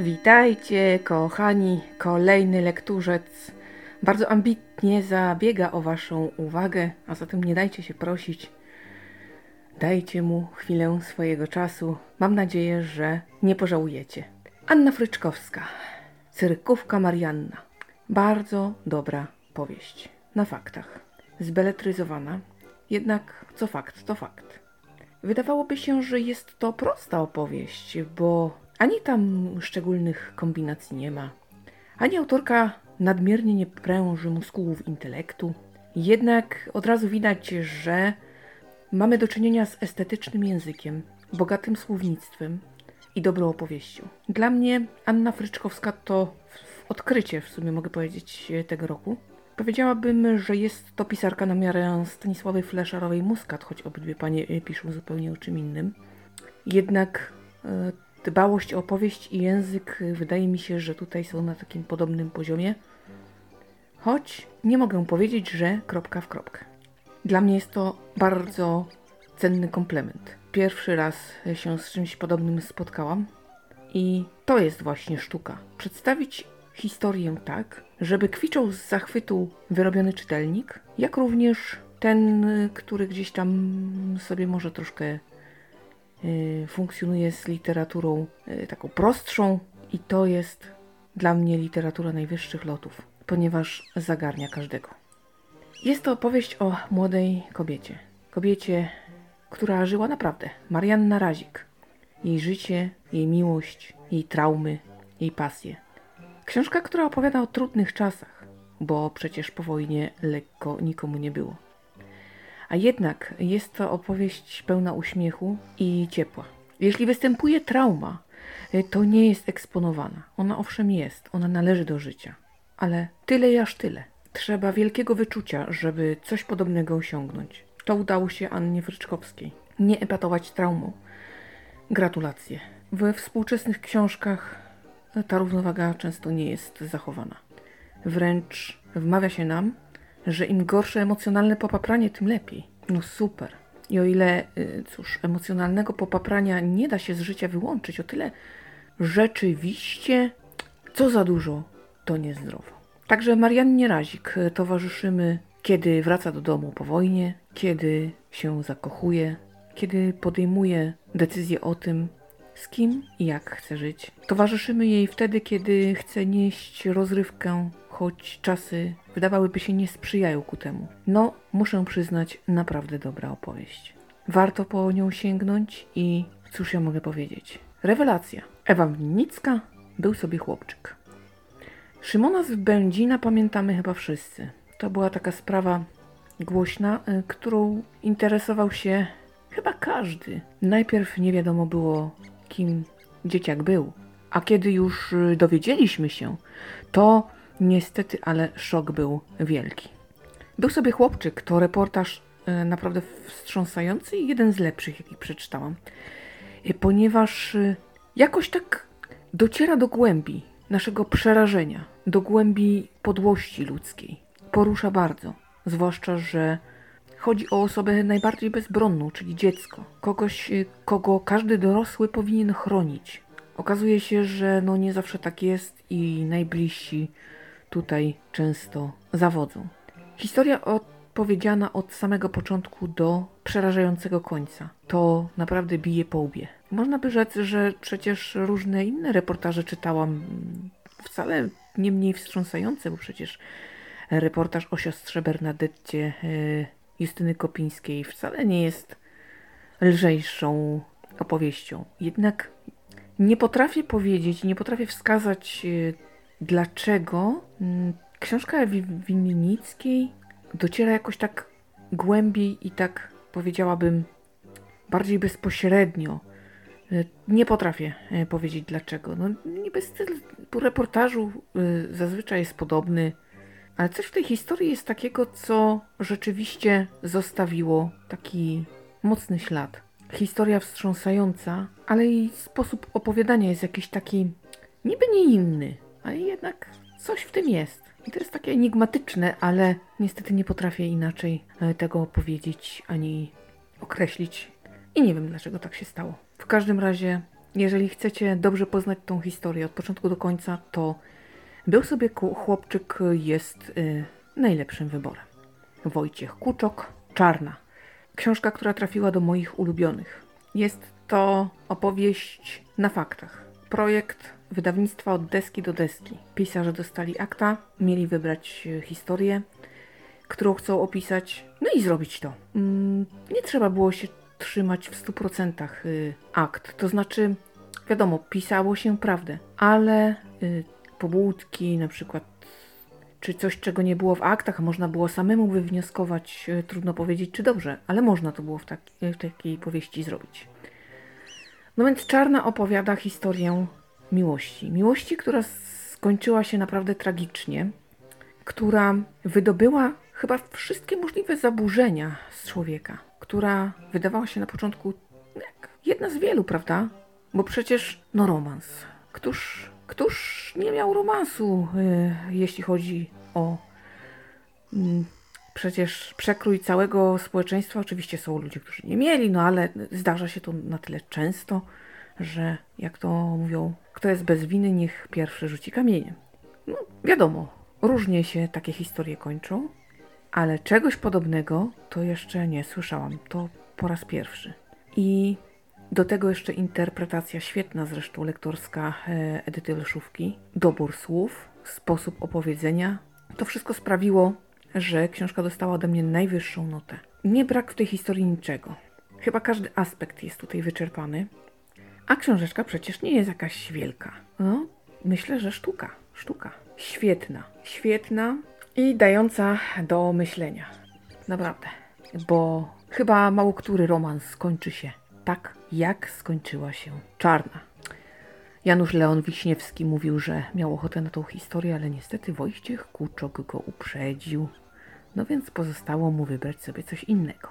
Witajcie, kochani, kolejny lekturzec. Bardzo ambitnie zabiega o Waszą uwagę, a zatem nie dajcie się prosić. Dajcie mu chwilę swojego czasu. Mam nadzieję, że nie pożałujecie. Anna Fryczkowska, Cyrkówka Marianna. Bardzo dobra powieść. Na faktach. Zbeletryzowana. Jednak co fakt, to fakt. Wydawałoby się, że jest to prosta opowieść, bo ani tam szczególnych kombinacji nie ma, ani autorka nadmiernie nie pręży muskułów intelektu. Jednak od razu widać, że mamy do czynienia z estetycznym językiem, bogatym słownictwem i dobrą opowieścią. Dla mnie Anna Fryczkowska to odkrycie, w sumie mogę powiedzieć, tego roku. Powiedziałabym, że jest to pisarka na miarę Stanisławy Fleszarowej-Muskat, choć obydwie panie piszą zupełnie o czym innym. Jednak e, dbałość o opowieść i język wydaje mi się, że tutaj są na takim podobnym poziomie. Choć nie mogę powiedzieć, że kropka w kropkę. Dla mnie jest to bardzo cenny komplement. Pierwszy raz się z czymś podobnym spotkałam i to jest właśnie sztuka. Przedstawić historię tak, żeby kwiczał z zachwytu wyrobiony czytelnik, jak również ten, który gdzieś tam sobie może troszkę funkcjonuje z literaturą y, taką prostszą i to jest dla mnie literatura najwyższych lotów, ponieważ zagarnia każdego. Jest to opowieść o młodej kobiecie. Kobiecie, która żyła naprawdę. Marianna Razik. Jej życie, jej miłość, jej traumy, jej pasje. Książka, która opowiada o trudnych czasach, bo przecież po wojnie lekko nikomu nie było. A jednak jest to opowieść pełna uśmiechu i ciepła. Jeśli występuje trauma, y, to nie jest eksponowana. Ona owszem jest, ona należy do życia, ale tyle i aż tyle. Trzeba wielkiego wyczucia, żeby coś podobnego osiągnąć. To udało się Annie Fryczkowskiej. Nie epatować traumą. Gratulacje. We współczesnych książkach ta równowaga często nie jest zachowana. Wręcz wmawia się nam, że im gorsze emocjonalne popapranie, tym lepiej. No super. I o ile, y, cóż, emocjonalnego popaprania nie da się z życia wyłączyć, o tyle rzeczywiście, co za dużo, to niezdrowo. Także Mariannie Razik towarzyszymy, kiedy wraca do domu po wojnie, kiedy się zakochuje, kiedy podejmuje decyzję o tym, z kim i jak chce żyć. Towarzyszymy jej wtedy, kiedy chce nieść rozrywkę choć czasy wydawałyby się nie sprzyjają ku temu. No, muszę przyznać, naprawdę dobra opowieść. Warto po nią sięgnąć i cóż ja mogę powiedzieć? Rewelacja. Ewa Winnicka był sobie chłopczyk. Szymona z Będzina pamiętamy chyba wszyscy. To była taka sprawa głośna, y, którą interesował się chyba każdy. Najpierw nie wiadomo było, kim dzieciak był, a kiedy już y, dowiedzieliśmy się, to Niestety, ale szok był wielki. Był sobie chłopczyk, to reportaż e, naprawdę wstrząsający i jeden z lepszych, jaki przeczytałam. E, ponieważ e, jakoś tak dociera do głębi naszego przerażenia, do głębi podłości ludzkiej. Porusza bardzo, zwłaszcza, że chodzi o osobę najbardziej bezbronną, czyli dziecko. Kogoś, kogo każdy dorosły powinien chronić. Okazuje się, że no nie zawsze tak jest i najbliżsi tutaj często zawodzą. Historia opowiedziana od samego początku do przerażającego końca. To naprawdę bije po łbie. Można by rzec, że przecież różne inne reportaże czytałam wcale nie mniej wstrząsające, bo przecież reportaż o siostrze Bernadette e, Justyny Kopińskiej wcale nie jest lżejszą opowieścią. Jednak nie potrafię powiedzieć, nie potrafię wskazać e, dlaczego mm, książka Winnickiej dociera jakoś tak głębiej i tak powiedziałabym bardziej bezpośrednio. E, nie potrafię e, powiedzieć dlaczego. No, niby styl reportażu e, zazwyczaj jest podobny, ale coś w tej historii jest takiego, co rzeczywiście zostawiło taki mocny ślad. Historia wstrząsająca, ale i sposób opowiadania jest jakiś taki niby nie inny ale jednak coś w tym jest. I to jest takie enigmatyczne, ale niestety nie potrafię inaczej e, tego opowiedzieć ani określić. I nie wiem dlaczego tak się stało. W każdym razie jeżeli chcecie dobrze poznać tą historię od początku do końca, to Był sobie chłopczyk jest y, najlepszym wyborem. Wojciech Kuczok, Czarna. Książka, która trafiła do moich ulubionych. Jest to opowieść na faktach. Projekt wydawnictwa od deski do deski. Pisarze dostali akta, mieli wybrać e, historię, którą chcą opisać, no i zrobić to. Mm, nie trzeba było się trzymać w 100% y, akt. To znaczy, wiadomo, pisało się prawdę, ale y, pobudki, na przykład, czy coś, czego nie było w aktach, można było samemu wywnioskować, trudno powiedzieć, czy dobrze, ale można to było w, taki, w takiej powieści zrobić. No więc Czarna opowiada historię miłości. Miłości, która skończyła się naprawdę tragicznie, która wydobyła chyba wszystkie możliwe zaburzenia z człowieka, która wydawała się na początku jak jedna z wielu, prawda? Bo przecież, no romans. Któż, któż nie miał romansu, y, jeśli chodzi o mm, przecież przekrój całego społeczeństwa. Oczywiście są ludzie, którzy nie mieli, no ale zdarza się to na tyle często, że jak to mówią, kto jest bez winy, niech pierwszy rzuci kamieniem. No wiadomo, różnie się takie historie kończą, ale czegoś podobnego to jeszcze nie słyszałam. To po raz pierwszy. I do tego jeszcze interpretacja świetna zresztą lektorska e, Edyty Leszówki, dobór słów, sposób opowiedzenia. To wszystko sprawiło, że książka dostała ode mnie najwyższą notę. Nie brak w tej historii niczego. Chyba każdy aspekt jest tutaj wyczerpany. A książeczka przecież nie jest jakaś wielka. No, myślę, że sztuka. Sztuka. Świetna. Świetna i dająca do myślenia. Naprawdę. Bo chyba mało który romans skończy się tak, jak skończyła się Czarna. Janusz Leon Wiśniewski mówił, że miał ochotę na tą historię, ale niestety Wojciech Kuczok go uprzedził. No więc pozostało mu wybrać sobie coś innego.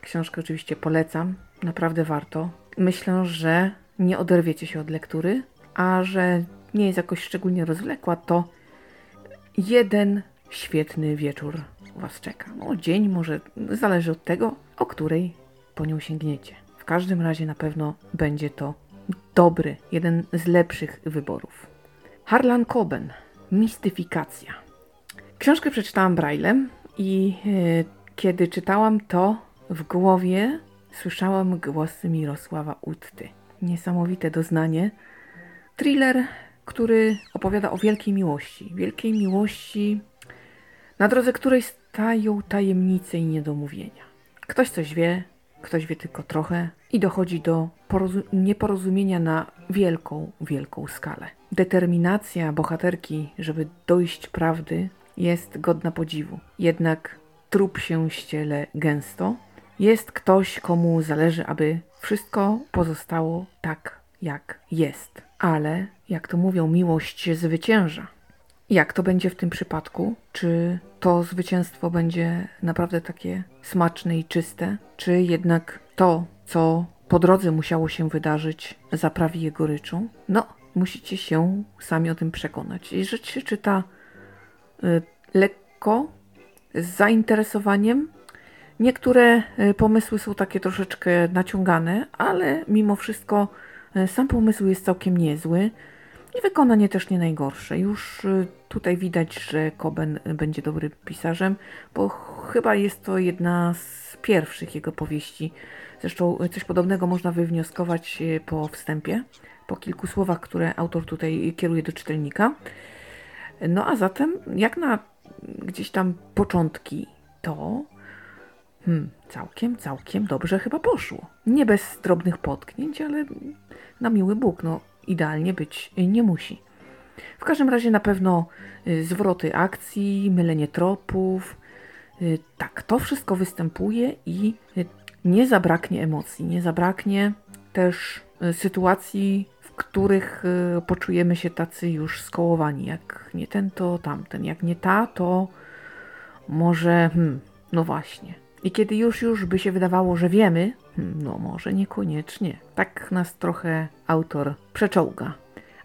Książkę oczywiście polecam, naprawdę warto. Myślę, że nie oderwiecie się od lektury, a że nie jest jakoś szczególnie rozwlekła, to jeden świetny wieczór Was czeka. No, dzień może zależy od tego, o której po nią sięgniecie. W każdym razie na pewno będzie to dobry, jeden z lepszych wyborów. Harlan Coben, Mistyfikacja. Książkę przeczytałam braillem i e, kiedy czytałam to w głowie słyszałam głosy Mirosława Utty. Niesamowite doznanie. Thriller, który opowiada o wielkiej miłości. Wielkiej miłości, na drodze której stają tajemnice i niedomówienia. Ktoś coś wie, ktoś wie tylko trochę i dochodzi do porozu- nieporozumienia na wielką, wielką skalę. Determinacja bohaterki, żeby dojść prawdy, jest godna podziwu. Jednak trup się ściele gęsto. Jest ktoś, komu zależy, aby wszystko pozostało tak, jak jest. Ale, jak to mówią, miłość zwycięża. Jak to będzie w tym przypadku? Czy to zwycięstwo będzie naprawdę takie smaczne i czyste? Czy jednak to, co po drodze musiało się wydarzyć, zaprawi jego ryczą? No, musicie się sami o tym przekonać. I rzecz się czyta y, lekko, z zainteresowaniem. Niektóre y, pomysły są takie troszeczkę naciągane, ale mimo wszystko y, sam pomysł jest całkiem niezły. I wykonanie też nie najgorsze. Już y, tutaj widać, że Coben będzie dobrym pisarzem, bo chyba jest to jedna z pierwszych jego powieści. Zresztą coś podobnego można wywnioskować po wstępie, po kilku słowach, które autor tutaj kieruje do czytelnika. No a zatem, jak na gdzieś tam początki, to hmm, całkiem, całkiem dobrze chyba poszło. Nie bez drobnych potknięć, ale na miły Bóg, no idealnie być nie musi. W każdym razie na pewno y, zwroty akcji, mylenie tropów, y, tak, to wszystko występuje i y, nie zabraknie emocji, nie zabraknie też sytuacji, w których poczujemy się tacy już skołowani. Jak nie ten, to tamten. Jak nie ta, to może, hmm, no właśnie. I kiedy już, już by się wydawało, że wiemy, hmm, no może niekoniecznie. Tak nas trochę autor przeczołga.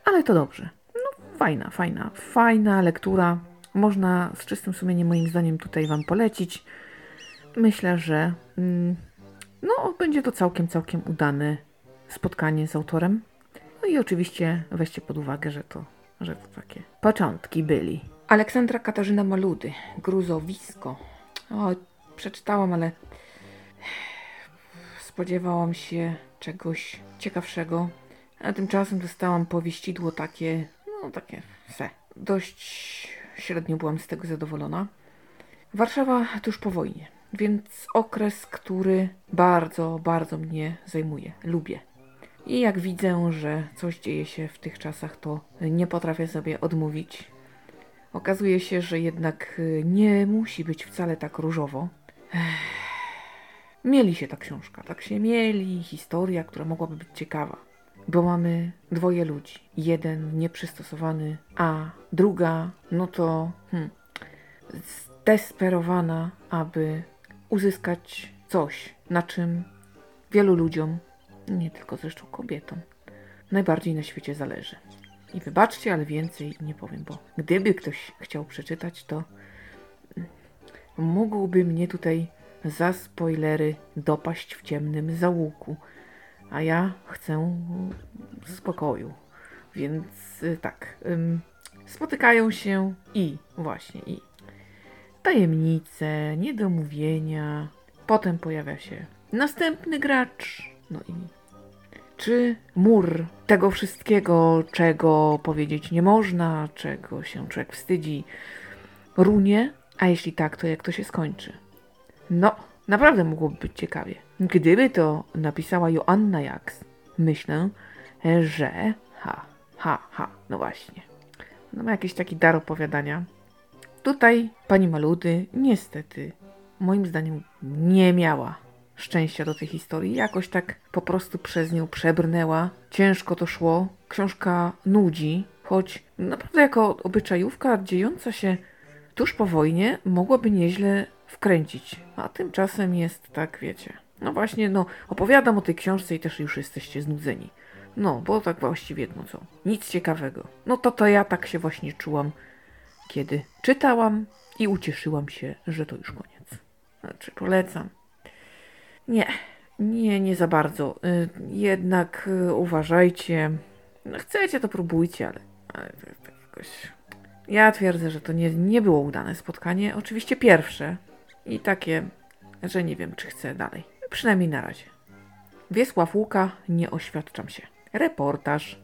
Ale to dobrze. No fajna, fajna, fajna lektura. Można z czystym sumieniem moim zdaniem tutaj Wam polecić. Myślę, że mm, no będzie to całkiem, całkiem udane spotkanie z autorem. No i oczywiście weźcie pod uwagę, że to, że to takie początki byli. Aleksandra Katarzyna Maludy, Gruzowisko. Przeczytałam, ale spodziewałam się czegoś ciekawszego, a tymczasem dostałam powieścidło takie, no takie se. Dość średnio byłam z tego zadowolona. Warszawa tuż po wojnie, więc okres, który bardzo, bardzo mnie zajmuje, lubię. I jak widzę, że coś dzieje się w tych czasach, to nie potrafię sobie odmówić. Okazuje się, że jednak y, nie musi być wcale tak różowo. Mieli się ta książka, tak się mieli, historia, która mogłaby być ciekawa. Bo mamy dwoje ludzi. Jeden nieprzystosowany, a druga, no to hmm, zdesperowana, aby uzyskać coś, na czym wielu ludziom, nie tylko zresztą kobietom, najbardziej na świecie zależy. I wybaczcie, ale więcej nie powiem, bo gdyby ktoś chciał przeczytać, to mógłby mnie tutaj za spoilery dopaść w ciemnym załuku. A ja chcę spokoju. Więc y, tak, spotykają się i właśnie i tajemnice, niedomówienia. Potem pojawia się następny gracz. No i czy mur tego wszystkiego, czego powiedzieć nie można, czego się człowiek wstydzi, runie? A jeśli tak, to jak to się skończy? No, naprawdę mogłoby być ciekawie. Gdyby to napisała Joanna Jaks, myślę, że ha, ha, ha, no właśnie. No ma jakiś taki dar opowiadania. Tutaj pani Maludy niestety, moim zdaniem, nie miała szczęścia do tej historii. Jakoś tak po prostu przez nią przebrnęła. Ciężko to szło. Książka nudzi, choć naprawdę jako obyczajówka dziejąca się tuż po wojnie mogłaby nieźle wkręcić. A tymczasem jest tak, wiecie. No właśnie, no opowiadam o tej książce i też już jesteście znudzeni. No, bo tak właściwie, no co, nic ciekawego. No to to ja tak się właśnie czułam, kiedy czytałam i ucieszyłam się, że to już koniec. Znaczy, polecam. Nie, nie, nie za bardzo. Y, jednak y, uważajcie. No, chcecie, to próbujcie, ale, ale tak jakoś... Ja twierdzę, że to nie, nie było udane spotkanie. Oczywiście pierwsze. I takie, że nie wiem, czy chcę dalej. Przynajmniej na razie. Wiesław Łuka, nie oświadczam się. Reportaż.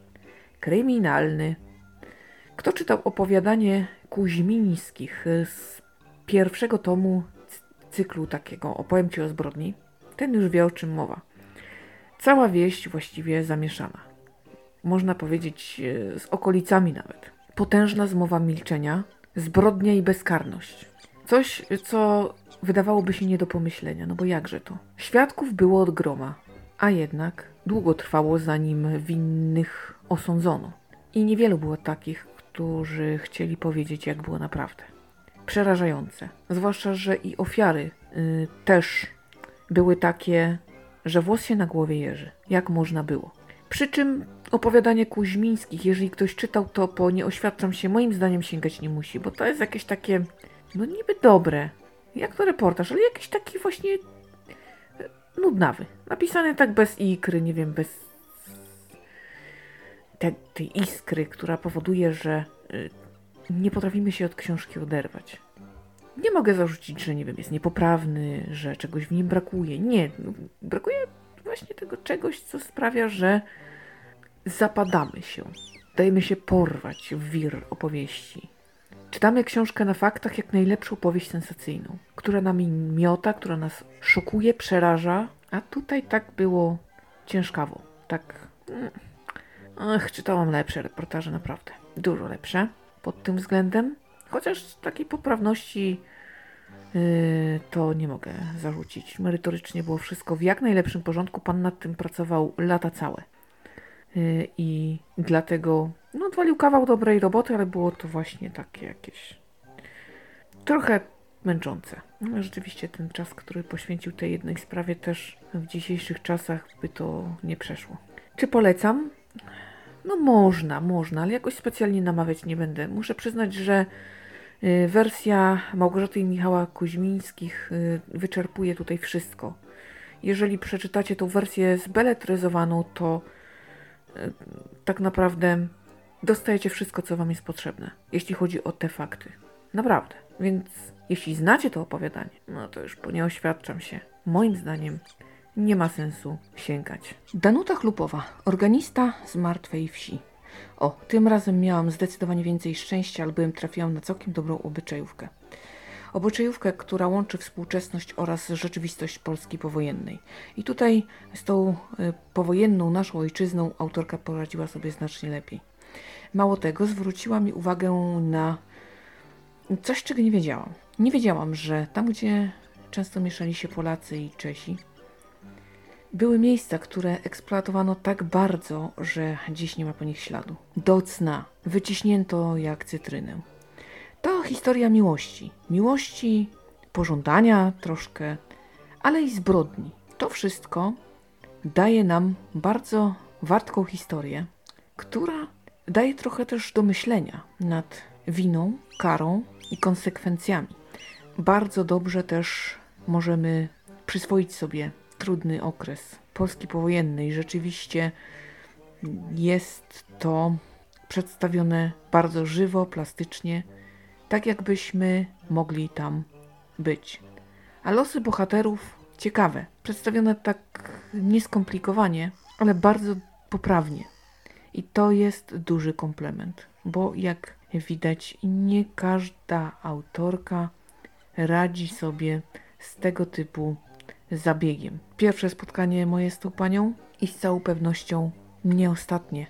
Kryminalny. Kto czytał opowiadanie Kuźmińskich z pierwszego tomu cyklu takiego Opowiem Ci o zbrodni? ten już wie o czym mowa. Cała wieść właściwie zamieszana. Można powiedzieć e, z okolicami nawet. Potężna zmowa milczenia, zbrodnia i bezkarność. Coś, co wydawałoby się nie do pomyślenia, no bo jakże to? Świadków było od groma, a jednak długo trwało zanim winnych osądzono. I niewielu było takich, którzy chcieli powiedzieć, jak było naprawdę. Przerażające. Zwłaszcza, że i ofiary y, też były takie, że włos się na głowie jeży. Jak można było? Przy czym opowiadanie Kuźmińskich, jeżeli ktoś czytał to, po nie oświadczam się, moim zdaniem sięgać nie musi, bo to jest jakieś takie, no niby dobre, jak to reportaż, ale jakiś taki właśnie e, nudnawy. Napisany tak bez ikry, nie wiem, bez te, tej iskry, która powoduje, że y, nie potrafimy się od książki oderwać. Nie mogę zarzucić, że nie wiem, jest niepoprawny, że czegoś w nim brakuje. Nie, no, brakuje właśnie tego czegoś, co sprawia, że zapadamy się. Dajemy się porwać w wir opowieści. Czytamy książkę na faktach jak najlepszą powieść sensacyjną, która nami miota, która nas szokuje, przeraża, a tutaj tak było ciężkawo. Tak. Mm, ach, czytałam lepsze reportaże, naprawdę. Dużo lepsze pod tym względem. Chociaż takiej poprawności to nie mogę zarzucić. Merytorycznie było wszystko w jak najlepszym porządku. Pan nad tym pracował lata całe. Yy, I dlatego no, odwalił kawał dobrej roboty, ale było to właśnie takie jakieś trochę męczące. No, rzeczywiście ten czas, który poświęcił tej jednej sprawie też w dzisiejszych czasach by to nie przeszło. Czy polecam? No można, można, ale jakoś specjalnie namawiać nie będę. Muszę przyznać, że Y, wersja Małgorzaty i Michała Kuźmińskich y, wyczerpuje tutaj wszystko. Jeżeli przeczytacie tą wersję zbeletryzowaną, to e, tak naprawdę dostajecie wszystko, co wam jest potrzebne, jeśli chodzi o te fakty. Naprawdę. Więc jeśli znacie to opowiadanie, no to już po nie oświadczam się. Moim zdaniem nie ma sensu sięgać. Danuta Chlupowa, organista z martwej wsi. O, tym razem miałam zdecydowanie więcej szczęścia, albowiem trafiłam na całkiem dobrą obyczajówkę. Obyczajówkę, która łączy współczesność oraz rzeczywistość Polski powojennej. I tutaj z tą y, powojenną naszą ojczyzną autorka poradziła sobie znacznie lepiej. Mało tego, zwróciła mi uwagę na coś, czego nie wiedziałam. Nie wiedziałam, że tam, gdzie często mieszali się Polacy i Czesi, były miejsca, które eksploatowano tak bardzo, że dziś nie ma po nich śladu. Do cna, wyciśnięto jak cytrynę. To historia miłości. Miłości, pożądania troszkę, ale i zbrodni. To wszystko daje nam bardzo wartką historię, która daje trochę też do myślenia nad winą, karą i konsekwencjami. Bardzo dobrze też możemy przyswoić sobie trudny okres Polski powojennej. Rzeczywiście jest to przedstawione bardzo żywo, plastycznie, tak jakbyśmy mogli tam być. A losy bohaterów ciekawe, przedstawione tak nieskomplikowanie, ale bardzo poprawnie. I to jest duży komplement, bo jak widać, nie każda autorka radzi sobie z tego typu zabiegiem. Pierwsze spotkanie moje z tą panią i z całą pewnością nie ostatnie.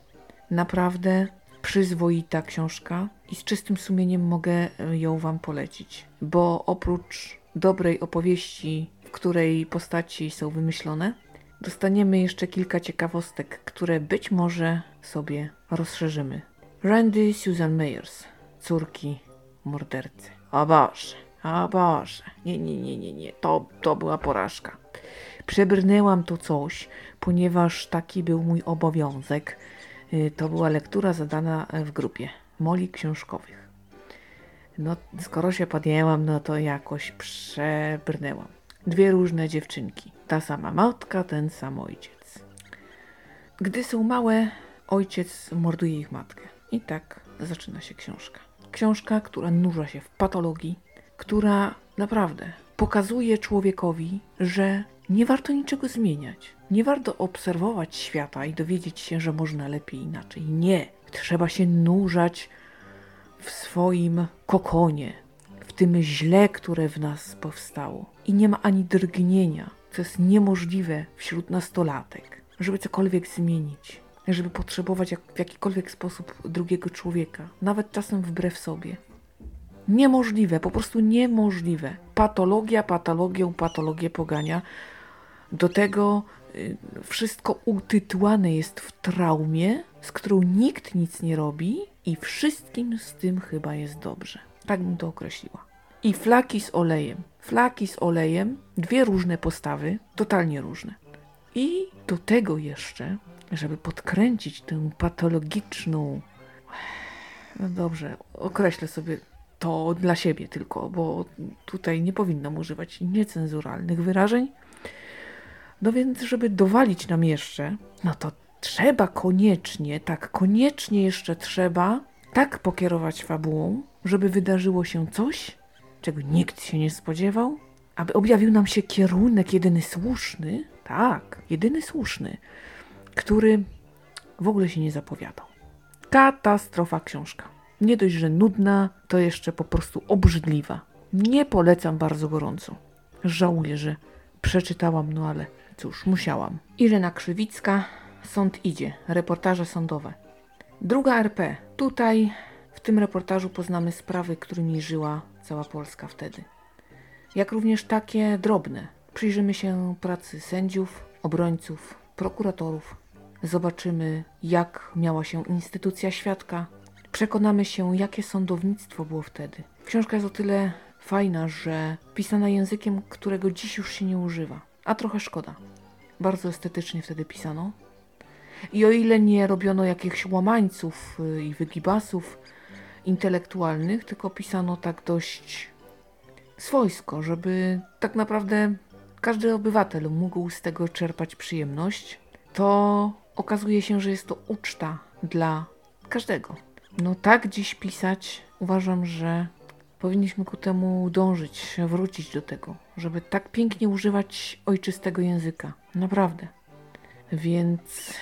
Naprawdę przyzwoita książka i z czystym sumieniem mogę ją Wam polecić, bo oprócz dobrej opowieści, w której postaci są wymyślone, dostaniemy jeszcze kilka ciekawostek, które być może sobie rozszerzymy. Randy Susan Meyers, córki mordercy. O Boże, o Boże, nie, nie, nie, nie, nie, to, to była porażka. Przebrnęłam to coś, ponieważ taki był mój obowiązek. Y, to była lektura zadana w grupie moli książkowych. No, skoro się podjęłam, no to jakoś przebrnęłam. Dwie różne dziewczynki. Ta sama matka, ten sam ojciec. Gdy są małe, ojciec morduje ich matkę. I tak zaczyna się książka. Książka, która nurza się w patologii, która naprawdę pokazuje człowiekowi, że nie warto niczego zmieniać. Nie warto obserwować świata i dowiedzieć się, że można lepiej inaczej. Nie. Trzeba się nurzać w swoim kokonie, w tym źle, które w nas powstało. I nie ma ani drgnienia, co jest niemożliwe wśród nastolatek, żeby cokolwiek zmienić, żeby potrzebować jak, w jakikolwiek sposób drugiego człowieka, nawet czasem wbrew sobie. Niemożliwe, po prostu niemożliwe. Patologia, patologią, patologię pogania. Do tego y, wszystko utytułane jest w traumie, z którą nikt nic nie robi i wszystkim z tym chyba jest dobrze. Tak bym to określiła. I flaki z olejem. Flaki z olejem, dwie różne postawy, totalnie różne. I do tego jeszcze, żeby podkręcić tę patologiczną. No dobrze, określę sobie to dla siebie tylko, bo tutaj nie powinnam używać niecenzuralnych wyrażeń. No więc, żeby dowalić nam jeszcze, no to trzeba koniecznie, tak, koniecznie jeszcze trzeba tak pokierować fabułą, żeby wydarzyło się coś, czego nikt się nie spodziewał, aby objawił nam się kierunek jedyny słuszny, tak, jedyny słuszny, który w ogóle się nie zapowiadał. Katastrofa książka. Nie dość, że nudna, to jeszcze po prostu obrzydliwa. Nie polecam bardzo gorąco. Żałuję, że przeczytałam, no ale cóż, musiałam. Irena Krzywicka, Sąd idzie. Reportaże sądowe. Druga RP. Tutaj w tym reportażu poznamy sprawy, którymi żyła cała Polska wtedy. Jak również takie drobne. Przyjrzymy się pracy sędziów, obrońców, prokuratorów. Zobaczymy, jak miała się instytucja świadka. Przekonamy się, jakie sądownictwo było wtedy. Książka jest o tyle fajna, że pisana językiem, którego dziś już się nie używa. A trochę szkoda. Bardzo estetycznie wtedy pisano. I o ile nie robiono jakichś łamańców y, i wygibasów intelektualnych, tylko pisano tak dość swojsko, żeby tak naprawdę każdy obywatel mógł z tego czerpać przyjemność, to okazuje się, że jest to uczta dla każdego. No tak dziś pisać, uważam, że powinniśmy ku temu dążyć, wrócić do tego, żeby tak pięknie używać ojczystego języka. Naprawdę. Więc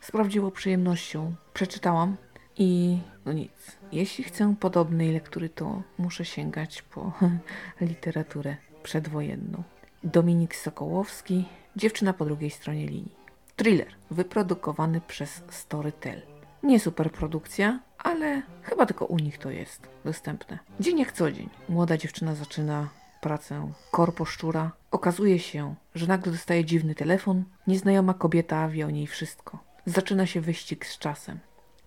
z prawdziwą przyjemnością przeczytałam i no nic. Jeśli chcę podobnej lektury, to muszę sięgać po literaturę przedwojenną. Dominik Sokołowski, Dziewczyna po drugiej stronie linii. Thriller wyprodukowany przez Storytel. Nie super produkcja, ale chyba tylko u nich to jest dostępne. Dzień jak co dzień. Młoda dziewczyna zaczyna pracę korpo szczura. Okazuje się, że nagle dostaje dziwny telefon. Nieznajoma kobieta wie o niej wszystko. Zaczyna się wyścig z czasem.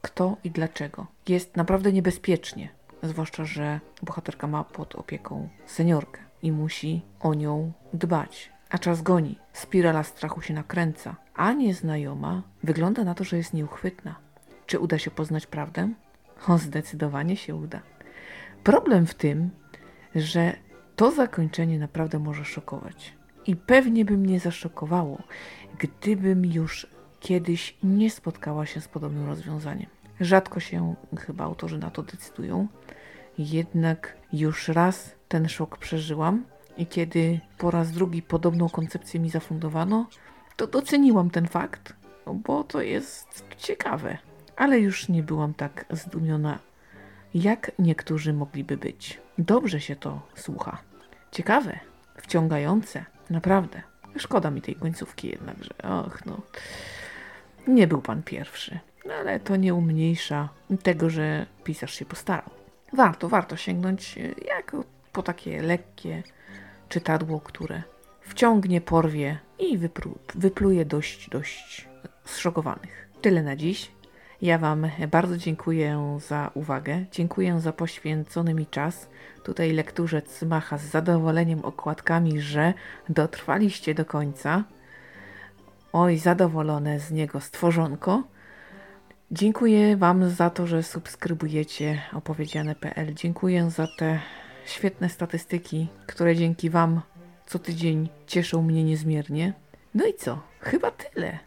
Kto i dlaczego? Jest naprawdę niebezpiecznie. Zwłaszcza, że bohaterka ma pod opieką seniorkę i musi o nią dbać. A czas goni. Spirala strachu się nakręca. A nieznajoma wygląda na to, że jest nieuchwytna. Czy uda się poznać prawdę? O, zdecydowanie się uda. Problem w tym, że to zakończenie naprawdę może szokować. I pewnie by mnie zaszokowało, gdybym już kiedyś nie spotkała się z podobnym rozwiązaniem. Rzadko się chyba autorzy na to decydują, jednak już raz ten szok przeżyłam i kiedy po raz drugi podobną koncepcję mi zafundowano, to doceniłam ten fakt, bo to jest ciekawe. Ale już nie byłam tak zdumiona, jak niektórzy mogliby być. Dobrze się to słucha. Ciekawe, wciągające, naprawdę. Szkoda mi tej końcówki jednak, że och no. Nie był pan pierwszy, no, ale to nie umniejsza tego, że pisarz się postarał. Warto, warto sięgnąć jako po takie lekkie czytadło, które wciągnie, porwie i wypluje dość, dość zszokowanych. Tyle na dziś. Ja Wam bardzo dziękuję za uwagę. Dziękuję za poświęcony mi czas. Tutaj lekturzec macha z zadowoleniem okładkami, że dotrwaliście do końca. Oj, zadowolone z niego stworzonko. Dziękuję Wam za to, że subskrybujecie opowiedziane.pl. Dziękuję za te świetne statystyki, które dzięki Wam co tydzień cieszą mnie niezmiernie. No i co? Chyba tyle.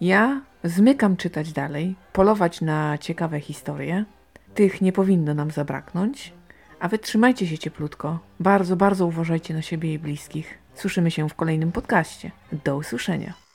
Ja zmykam czytać dalej, polować na ciekawe historie. Tych nie powinno nam zabraknąć. A wy trzymajcie się cieplutko. Bardzo, bardzo uważajcie na siebie i bliskich. Słyszymy się w kolejnym podcaście. Do usłyszenia.